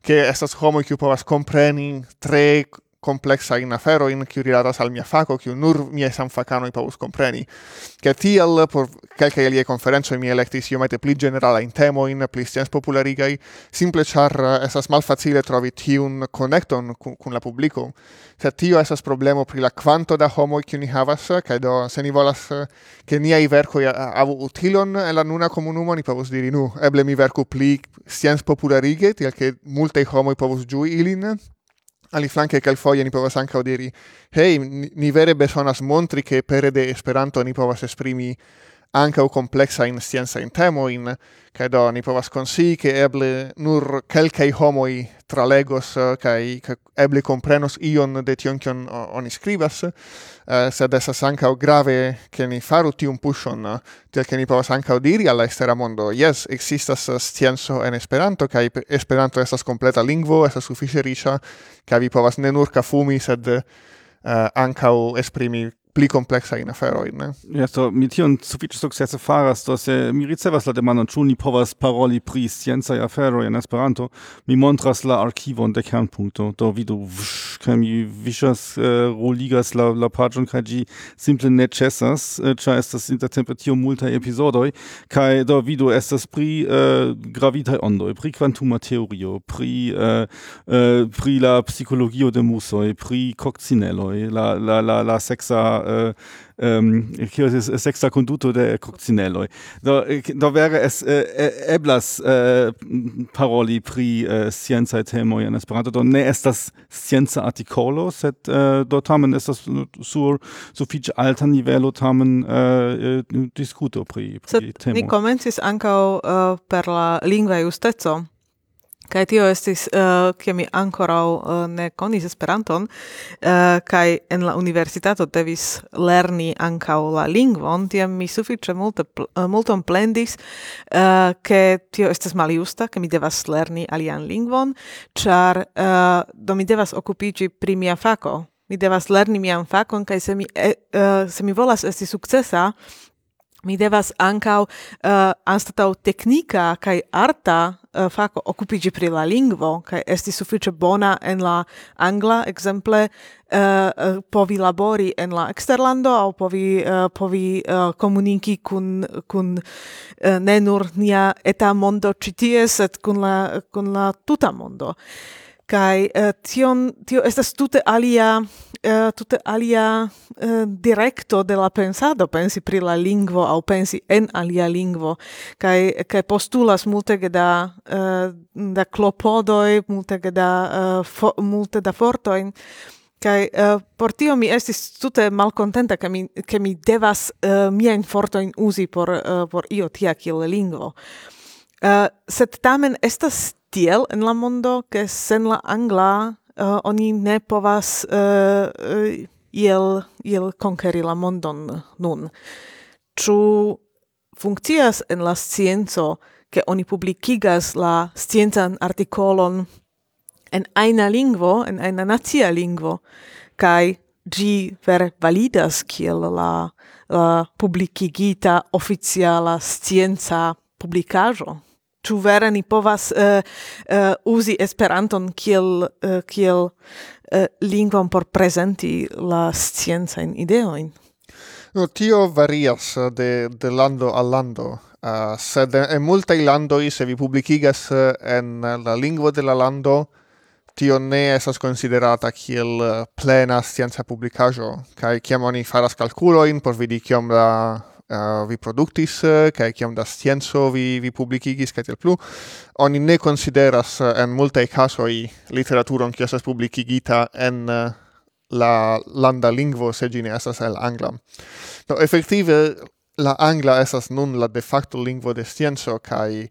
che estas homo kiu povas compreni tre complexa in afero in qui rilatas al mia faco qui nur mia san facano i paus compreni che tiel por calca elie conferenzo mi electis io mette pli generala in temo in pli scienz popularigai simple char esas eh, malfacile trovi tiun connecton cun, cun la publico se tio esas problemo pri la quanto da homo qui ni havas eh, kaj do se ni volas eh, che ni ai verco avu utilon en la nuna comunumo ni povus diri nu eble mi verco pli scienz popularige tiel che multe homo povus giui ilin. Aliflanke kelkfoje ni povas ankaŭ diri: "Hej, ni vere bezonas montri ke pere de Esperanto ni povas esprimi ankaŭ in temo in kaj do ni povas konsi ke eble nur kelkaj homoj tralegos eh, kai eble comprenos ion de tion kion oni skribas eh, sed esas ankaŭ grave ke ni faru tiun puŝon eh, tiel ke ni povas ankaŭ diri al la ekstera mondo. Jes ekzistas scienco en Esperanto kaj Esperanto estas kompleta lingvo estas sufiĉe riĉa kaj vi povas ne nur kafumi sed ankaŭ esprimi pli complexa in afero ne? Ja so mi tion sufiĉe sukcese faras do se mi ricevas la demandon ĉu ni povas paroli pri sciencaj afero en Esperanto? Mi montras la arkivon de kernpunkto do vidu kaj mi viŝas uh, eh, roligas la la paĝon kaj ĝi simple ne ĉesas eh, ĉar uh, estas intertempe tio multaj epizodoj. Kaj do vidu estas pri uh, gravitaj ondoj pri kvantuma teorio pri pri la psikologio de musoj pri kokcineloj la la la la seksa Eh, äh, ähm, kio estis sexta konduto de Coccinello. Da, eh, da wäre es äh, eblas äh, paroli pri äh, scienza temo in Esperanto, do ne estas scienza articolo, set äh, do tamen estas sur viel alter nivelo tamen äh, diskuto pri, pri temo. Ni komencis ankaŭ uh, per la lingua justeco. Kaj tio estis, uh, ke mi ankorau uh, eh, ne konis Esperanton, uh, kaj en la universitato devis lerni ankaŭ la lingvon, tiam mi sufiĉe multe, pl uh, multon plendis, uh, ke tio estas maljusta ke mi devas lerni alian lingvon, ĉar uh, do mi devas okupiĝi pri mia fako. Mi devas lerni mian fakon kaj se mi e, uh, se mi volas esti sukcesa mi devas ankaŭ uh, anstataŭ teknika kaj arta uh, fako okupigi pri la lingvo kaj esti sufiĉe bona en la angla ekzemple uh, povi labori en la eksterlando aŭ povi uh, povi uh, komuniki kun kun uh, ne nur nia eta mondo ĉi tie sed kun la kun la tuta mondo. Kai uh, tion tio estas tute alia uh, tute alia eh, uh, directo de la pensado pensi pri la lingvo au pensi en alia lingvo kai kai postulas multe da uh, da klopodoi multe da uh, fo, multe da fortoin Kai uh, por tio mi estis tute malcontenta ke mi ke mi devas uh, miajn fortoin uzi por uh, por io tia kiel lingvo. Uh, sed tamen estas tiel en la mondo, ke sen la angla uh, oni ne povas eh, uh, iel, iel konkeri la mondon nun. Ču funkcias en la scienco, ke oni publikigas la sciencan artikolon en aina lingvo, en aina nacia lingvo, kai gi vere validas kiel la, la publikigita oficiala scienca publicaĵo ĉu vere ni povas uh, uh, uzi Esperanton kiel uh, kiel uh, lingvon por prezenti la sciencajn ideojn? No, tio varias de, de lando al lando. Uh, sed en multaj landoj, se vi publikigas en la lingvo de la lando, tio ne estas considerata kiel plena scienca publicaĵo kaj kiam oni faras kalkulojn por vidi kiom la uh, vi produktis kaj eh, kiam da scienco vi vi publikigis kaj tiel plu oni ne konsideras eh, en multaj kasoj literaturon kiu estas publikigita en uh, la landa lingvo se ĝi ne estas el angla do efektive la angla estas nun la de facto lingvo de scienco kaj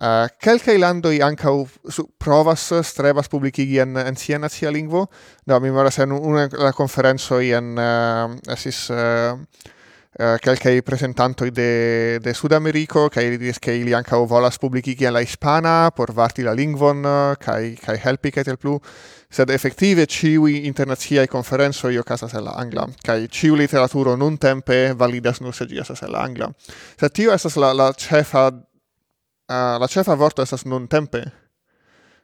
Uh, kelkaj landoj ankaŭ provas, strebas publikigi en, en sia nacia lingvo. Da, mi memoras en una la conferenzoi en, uh, esis, uh, Eh, uh, quelcae presentantoi de, de Sud-Americo, cae diris che ili ancao volas publicigi la hispana por varti la lingvon, uh, cae, cae helpi cae tel plu, sed effective ciui internaziae io ocasas el la angla, cae ciu literaturo nun tempe validas nur se giasas el la angla. Sed tio esas la, la cefa uh, la cefa vorto esas nun tempe.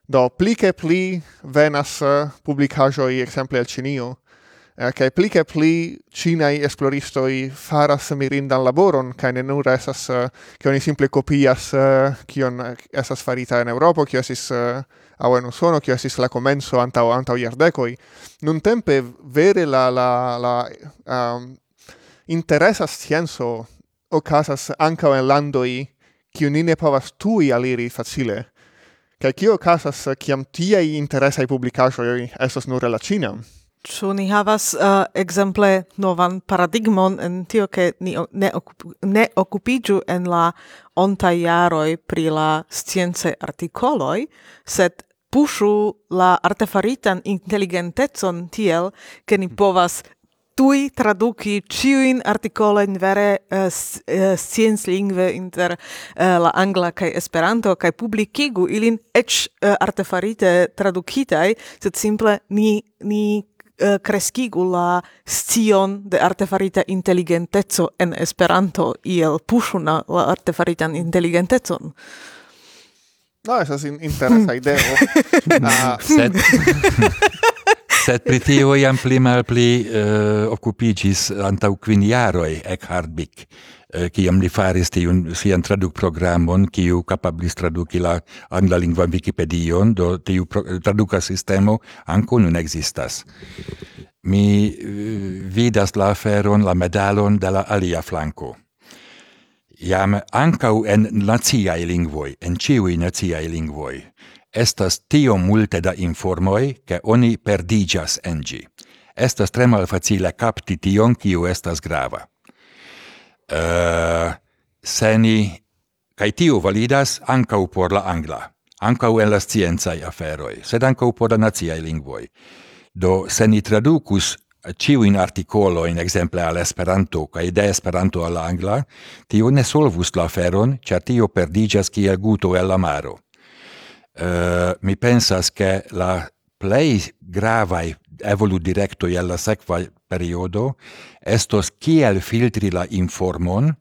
Do, pli che pli venas uh, publicajoi exemple al Cinio, Eh, kai pli che pli cinai esploristoi faras mirindan laboron, kai ne nur esas, eh, che oni simple copias eh, kion esas farita en Europo, kio esis au en Usono, kio esis la comenzo antau, antau iardecoi. Nun tempe vere la, la, la um, interesa scienzo ocasas ancao en landoi kiu ni ne povas tui aliri facile. Kai kio casas kiam tiai interesai publicajoi esas nur la Cina? Ĉu ni havas uh, ekzemple novan paradigmon en tio ke ni ne, okup, ne okupiĝu en la ontaj jaroj pri la science artikoloj, sed pušu la artefaritan inteligentecon tiel, ke ni mm-hmm. povas tui traduki ciuin articolin vere uh, uh, science lingve inter uh, la angla kai esperanto kai publikigu ilin ec uh, artefarite tradukitai sed simple ni ni eh, kreskigu la scion de artefarita inteligenteco en Esperanto iel pushuna la artefaritan inteligentecon. No, esas in interesa [laughs] ideo. uh, [laughs] sed, [laughs] sed pri tio jam pli malpli eh, uh, occupigis antau kvin Eckhard Bick Eh, kiam li faris tiun sian tradukprogramon, kiu kapablis traduki la anglalingvan Wikipedion, do tiu eh, traduka sistemo ankaŭ nun existas Mi eh, vidas la aferon, la medalon de la alia flanko. Jam ankaŭ en naciaj lingvoj, en ciui naciaj lingvoj, estas tio multe da informoj, ke oni perdigas en ĝi. Estas tre malfacile kapti tion, kiu estas grava uh, seni, kai tio validas ancau por la angla, ancau en la scienzai aferoi, sed ancau por la naziai lingvoi. Do, seni tradukus ciu in articolo in exemple, al Esperanto, kai de Esperanto al angla, tio ne solvus la aferon, cer tio perdigas kiel guto el amaro. Uh, eh, mi pensas che la plei gravai evolu directo alla sequa periodo estos kiel filtri la informon,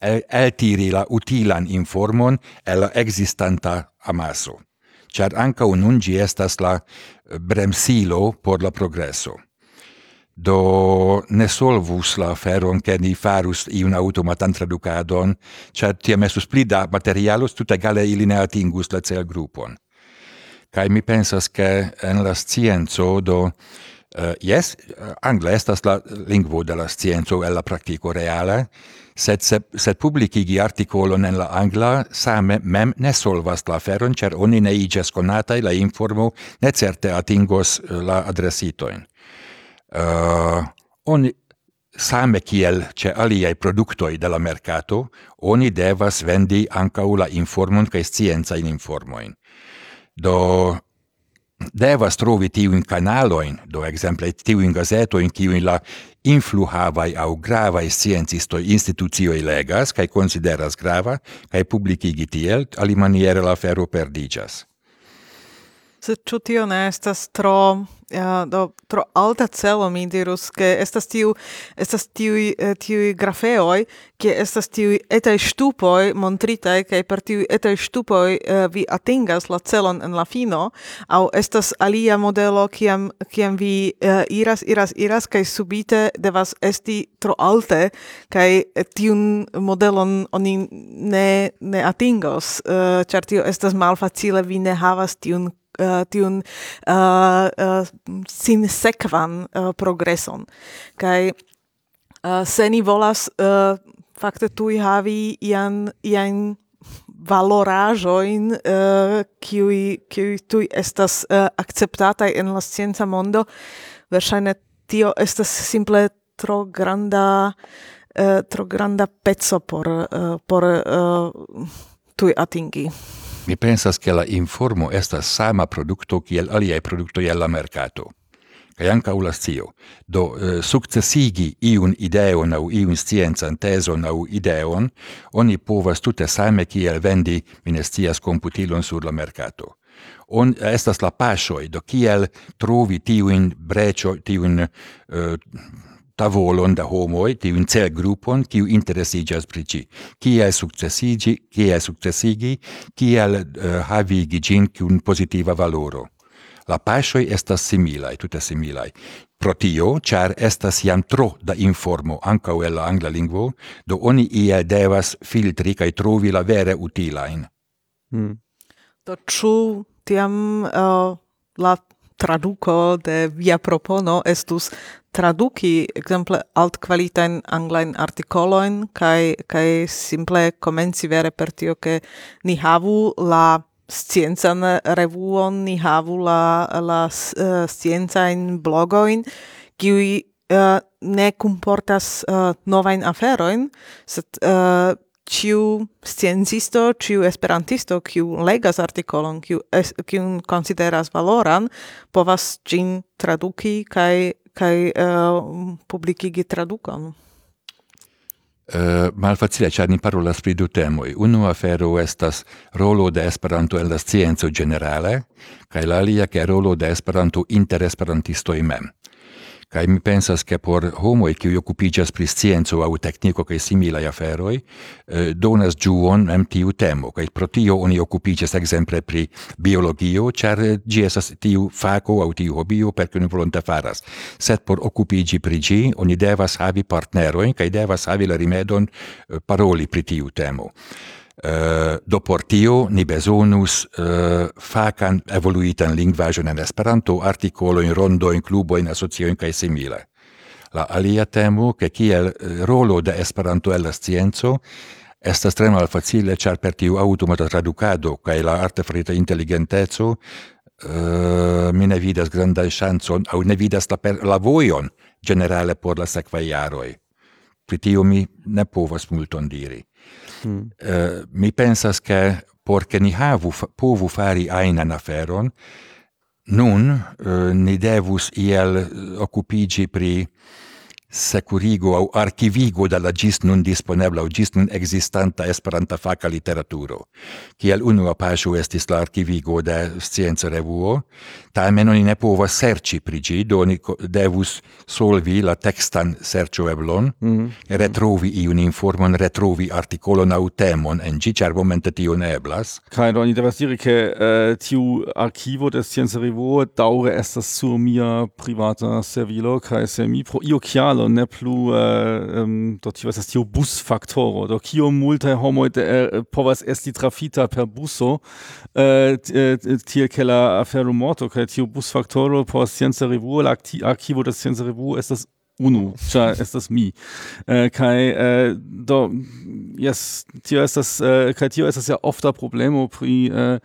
el, eltiri la utilan informon el la existanta amaso, char anca unungi estas la eh, bremsilo por la progreso. Do ne solvus la feron che ni farus iun automatan traducadon, char tiam estus pli da materialos tuta gale ili ne atingus la cel grupon. Kai mi pensas che en la scienzo do Eh, uh, yes, eh, angla estas la lingvo de la scienco el la praktiko reale, sed, se, sed publikigi artikolon en la angla same mem ne solvas la feron, ĉar oni ne iĝas konataj, la informo ne certe atingos eh, la adresitojn. Uh, oni same kiel ce aliai productoi de la mercato, oni devas vendi ancau la informon scienza in informoin. Do devas trovi canalo in do ekzemple in gazetojn, kiujn la influhava au grava e scientisto institucio legas kai consideras grava kaj publikigi tiel, alimaniere la ferro perdigas se ĉu tio ne estas tro ja, do tro alta celo mi dirus ke estas tiu estas tiu tiu grafeoj ke estas tiu etaj ŝtupoj montritaj kaj per tiu etaj ŝtupoj uh, vi atingas la celon en la fino aŭ estas alia modelo kiam kiam vi uh, iras iras iras kaj subite devas esti tro alte kaj tiun modelon oni ne ne atingos uh, ĉar tio estas malfacile vi ne havas tiun uh, tiun eh, eh, uh, uh, sin sekvan uh, progreson. Kaj uh, se ni volas uh, fakte tui havi ian, ian valorajoin uh, kiui, kiui tui estas uh, acceptatai en la scienza mondo, verŝajne tio estas simple tro granda uh, tro granda pezzo por uh, por uh, tui atingi. Mi pensas che la informo estas sama producto kiel aliaj produktoj el la mercato. Kaj ankaŭ la scio. Do eh, sukcesigi iun ideon aŭ iun sciencan tezon aŭ ideon, oni povas tute same kiel vendi, mi ne komputilon sur la mercato. On estas la paŝoj, do kiel trovi tiujn brecio, tiujn uh, tavolon da homoj, tiun celgrupon, kiu interesigas pri ĝi. Kiel sukcesiĝi, kiel sukcesigi, kiel uh, havigi ĝin kun positiva valoro. La paŝoj estas similai, tute similai. Pro tio, char estas jam tro da informo ancau el la angla lingvo, do oni ia devas filtri kaj trovi la vere utilain. Hmm. Do ciu tiam uh, la traduco de via propono estus traduki ekzemple alt kvalitajn anglajn artikolojn kaj kaj simple komenci vere per tio ke ni havu la sciencan revuon ni havu la la eh, uh, sciencajn blogojn kiuj uh, eh, ne kunportas uh, eh, novajn aferojn sed uh, ciu sciencisto, ciu esperantisto, kiu legas artikolon, kiu, es, consideras valoran, povas gin traduki kaj kai eh, uh, publicigi tradukon. Uh, eh, malfacile, ĉar ni parolas pri du temoi. Unu afero estas rolo de Esperanto en la scienzo generale, kaj la alia che rolo de Esperanto inter Esperantistoi mem. Kai mi pensas che por homoi qui occupigas pri scienzo au tecnico kaj similaj aferoj eh, donas juon mem tiu temo kaj pro tio oni occupigas ekzemple pri biologio ĉar ĝi estas tiu fako aŭ tiu hobio per kiu ni volonte faras. Sed por occupigi pri ĝi oni devas havi partnerojn kaj devas havi la rimedon paroli pri tiu temo. Eh, uh, do por tio ni besonus uh, facan evoluitan lingvajon en Esperanto, artikolojn, rondojn, klubojn, asociojn kaj simile. La alia temo, ke kiel eh, rolo de Esperanto el la scienco estas tre malfacile, ĉar per tiu automata tradukado kaj la artefarita inteligenteco Uh, mi ne vidas grandan ŝancon aŭ ne vidas la, per, la vojon ĝenerale por la sekvaj jaroj. Pri tio mi ne povas multon diri. Eh, mi pensas che porque ni havu povu fari ainan aferon, nun uh, ni devus iel occupigi pri securigo au archivigo dalla gis nun disponebla au gis nun existanta esperanta faca literaturo. Kiel unu apasu estis la archivigo de scienza revuo, tamen oni ne povas serĉi pri ĝi, do oni devus solvi la tekstan serĉoeblon, mm -hmm. retrovi iun informon, retrovi artikolon aŭ temon en ĝi, ĉar momente tio ne eblas. Kaj do oni devas diri, ke uh, tiu arkivo de Scienza Revuo daŭre estas sur mia privata servilo, kaj se mi pro io kialo ne plu uh, um, do tio estas tiu busfaktoro, do kio multaj homoj uh, povas esti trafita per buso, uh, tiel ke la afero morto kaj Creativo Bus Factoro por Scienza Revue, Archivo de Scienza Revue, ist das unu, cia estas mi. Uh, kai uh, do, yes, tio estas, uh, kai tio estas ja ofta problemo pri uh,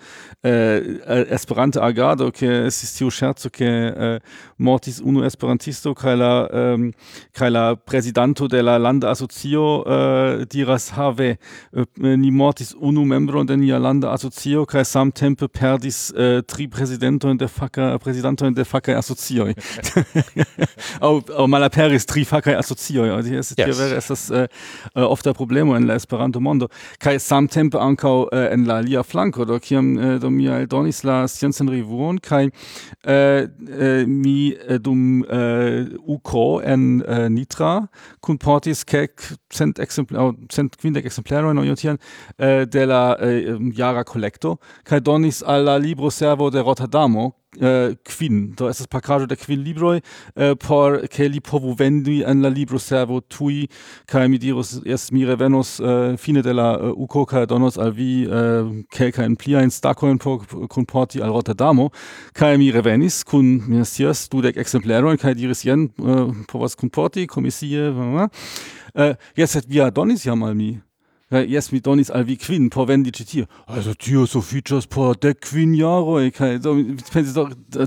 uh, esperante agado, ke estis tio scherzo, ke uh, mortis unu esperantisto, kai la, um, kai la presidanto de la landa asocio uh, diras, have, uh, ni mortis unu membro de nia landa kai sam tempe perdis uh, tri presidento de faca, presidanto de faca asocioi. [laughs] au, au malaper aperis tri facaj ist yes. tie vere äh, eh, eh, oft der problemo in la Esperanto mondo kaj samtempe ancau äh, eh, en la lia flanco, do kiam äh, do mi aldonis la sciencen äh, äh, mi dum uko en Nitra kunportis kek cent ekzemplar cent quindec exemplaro in aŭ äh, de la jara kolekto kai donis alla libro servo de Rotterdamo eh, quin. Do estas pakajo de quin libroj uh, äh, por ke li povu vendi en la libroservo tui kai mi dirus es mi revenos uh, fine de la uh, uko kaj donos al vi kelkajn pliajn stakojn por kunporti al Rotterdamo kai mi revenis kun mi ne scias dudek ekzemplerojn kaj diris jen povas kunporti komisie uh, jetzt hat via donis ja mal mi. Eh, kaj yes, mi donis al vi quin por vendi ci tio. Also tio so features por de quin jaro, kaj do mi pensis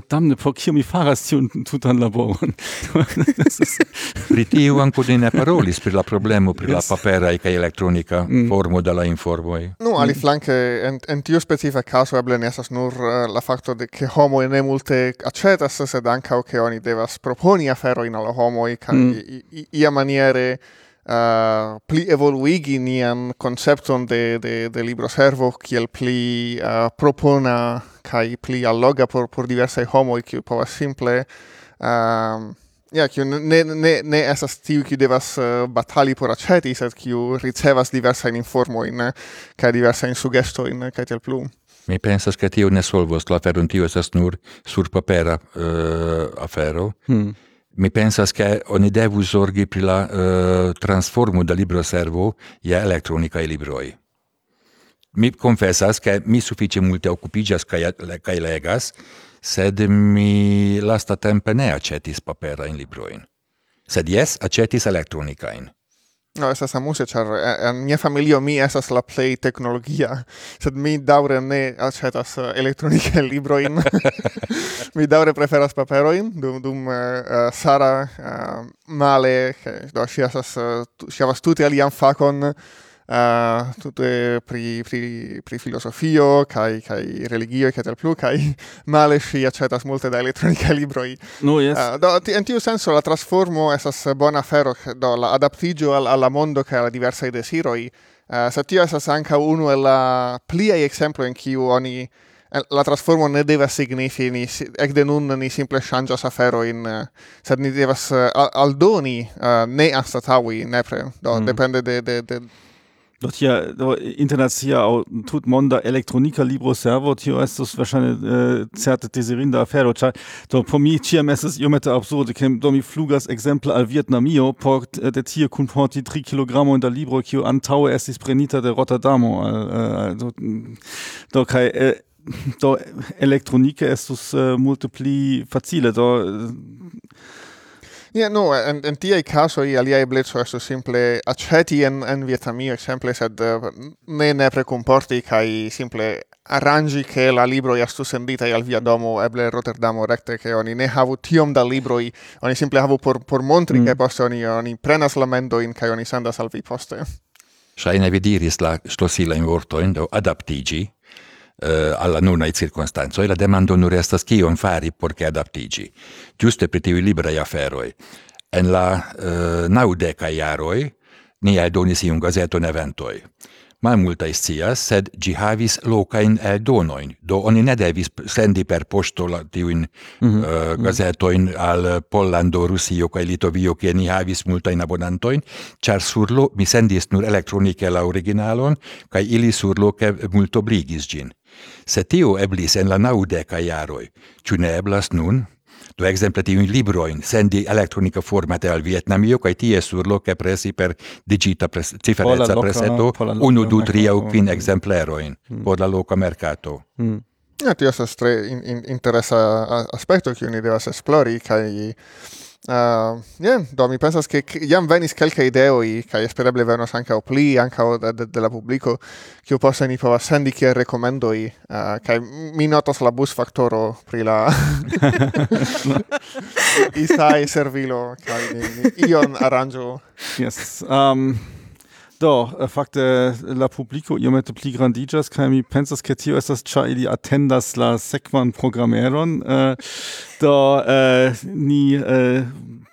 damne por kio mi faras tiun tutan laboron. [laughs] pri tio ankaŭ de ne parolis pri la problemo pri yes. la papera kaj elektronika mm. formo de la informoi. Nu no, aliflanke mm. en, en tio specifica caso eble ne esas nur uh, la fakto de ke homo ne multe aĉetas sed ankaŭ ke oni devas proponi aferojn al e kai mm. iamaniere uh, pli evoluigi nian concepton de, de, de libro servo kiel pli uh, propona kai pli alloga por, por diversai homoi kiu povas simple um, ja, kiu ne, ne, ne esas tiu kiu devas uh, batali por aceti, sed kiu ricevas diversajn informojn eh, kaj diversajn sugestojn eh, kaj tel plu. Mi pensas che tio ne solvos la aferon, tio esas nur sur papera uh, eh, afero, hmm mi pensas che oni devu sorgi pri la uh, transformo da libro servo ia elektronika e libroi. Mi confessas che mi suffice multe occupigas cae, legas, sed mi lasta tempe ne accetis papera in libroin. Sed yes, acetis elektronicain. No, esas amuse, char eh, en mia familio mi esas la play tecnologia. sed mi daure ne acetas uh, eh, elektronike [laughs] libroin. [laughs] mi daure preferas paperoin, dum, dum uh, Sara uh, male, do, si esas, uh, si alian facon, Ah, uh, tutte pri, pri, pri filosofio, kai, kai religio, e tal plu, kai [laughs] male si accetas multe da elettronica [laughs] libroi. No, yes. Uh, do, in tiu senso la trasformo esas bona fero, do la adaptigio al, alla mondo kai alla diversa desiroi, ah, uh, sa tio esas anca uno e la plia exemplo in kiu oni eh, la trasformo ne deve signifi ni ec de nun ni simple shangas fero in uh, sed ni devas uh, aldoni uh, ne astatawi nepre do mm. depende de de de Do tia do internazia au tutmonda elektronika libro servo tio estas wahrscheinlich äh, certe deserinda afero ĉar do po mi ĉiam estas iomete absurde kem do mi flugas exemple al Vietnamio, port äh, de tia kun porti 3 kg in da libro kiu antaŭe estis prenita de Rotterdamo äh, do, do kai, äh, do elektronike estus äh, multipli facile do äh, Yeah, no, en, en caso casoi alia eblezzo esto simple aceti en, en Vietnamio exemple, sed uh, ne nepre comporti, kai simple arrangi che la libro iastu sendita al via domo eble Rotterdamo recte, che oni ne havu tiom da libroi, oni simple havu por, por montri, mm. che poste oni, oni prenas la mendoin, kai oni sendas al vi poste. Shaina vi diris la stosila in vortoin, do adaptigi, eh, alla nona circostanzo e la demando nur estas kion fari por ke adaptiĝi. Ĝuste pri tiuj liberaj aferoj. En la äh, eh, naŭdekaj jaroj ni eldonis iun gazeton eventoj. Malmultaj scias, sed ĝi havis lokajn eldonojn, do oni ne devis sendi per poŝto la tiujn mm -hmm. uh, gazetojn al Pollando, Rusio kaj Litovio, kie ni havis multajn abonantojn, ĉar surlo mi sendis nur elektronike la originalon kaj ili surloke multobligis ĝin. Se tio eblis en la naudeca iaroi, ciu ne eblas nun? Do exemple tiun libroin sendi elektronika formate al Vietnamio kaj tie surloke presi per digita pres ciferezza preseto unu du tri au quin exempleroin, mm. por la loca merkato. Mm. Ja, tio estas tre in, in, interesa aspekto kiu ni devas esplori kaj Uh, yeah, do mi pensas che jam venis kelkaj i kai espereble venos ankaŭ pli ankaŭ de, de, de la publico kiu poste ni povas sendi kiel rekomendoj. Ah, uh, kai mi notas la bus factoro pri la [laughs] [laughs] isaj servilo kai ni, ni, ion aranĝo. Yes um Do, äh, fakte la publiko iomete pli grandigas kaj mi pensas ke tio estas ĉar ili atendas la sekvan programeron. Uh, do uh, ni uh,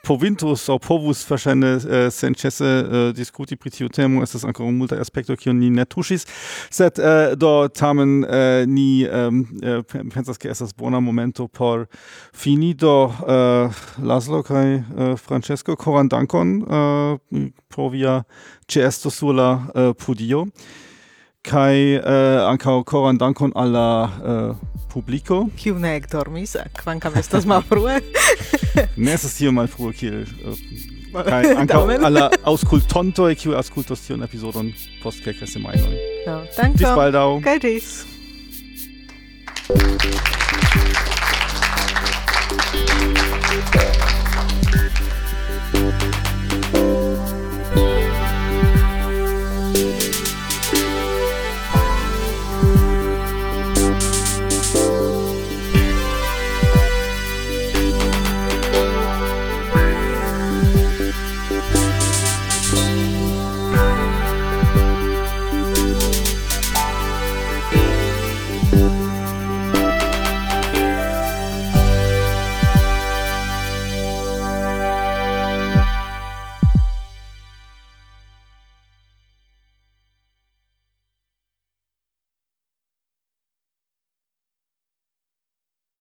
povintus au povus verschiedene uh, eh, senĉese uh, diskuti pri tiu temo. Estas ankoraŭ multa aspekto kiun ni ne tuŝis. Sed uh, do tamen uh, ni um, uh, pensas ke estas bona momento por fini. Do uh, Laszlo kaj uh, Francesco koran dankon uh, pro via ĉeesto sur la uh, podio kai eh, ankaŭ koran dankon al la eh, publiko. Kiu ne ekdormis eh, kvankam estas malfrue. [laughs] Ne estas tiom malfrue kiel eh, kaj [laughs] ankaŭ al la aŭskultontoj kiu aŭskultos tiun epizodon post kelkaj semajnoj. No, dankon. Ĝis baldaŭ. Kaj ĝis. Thank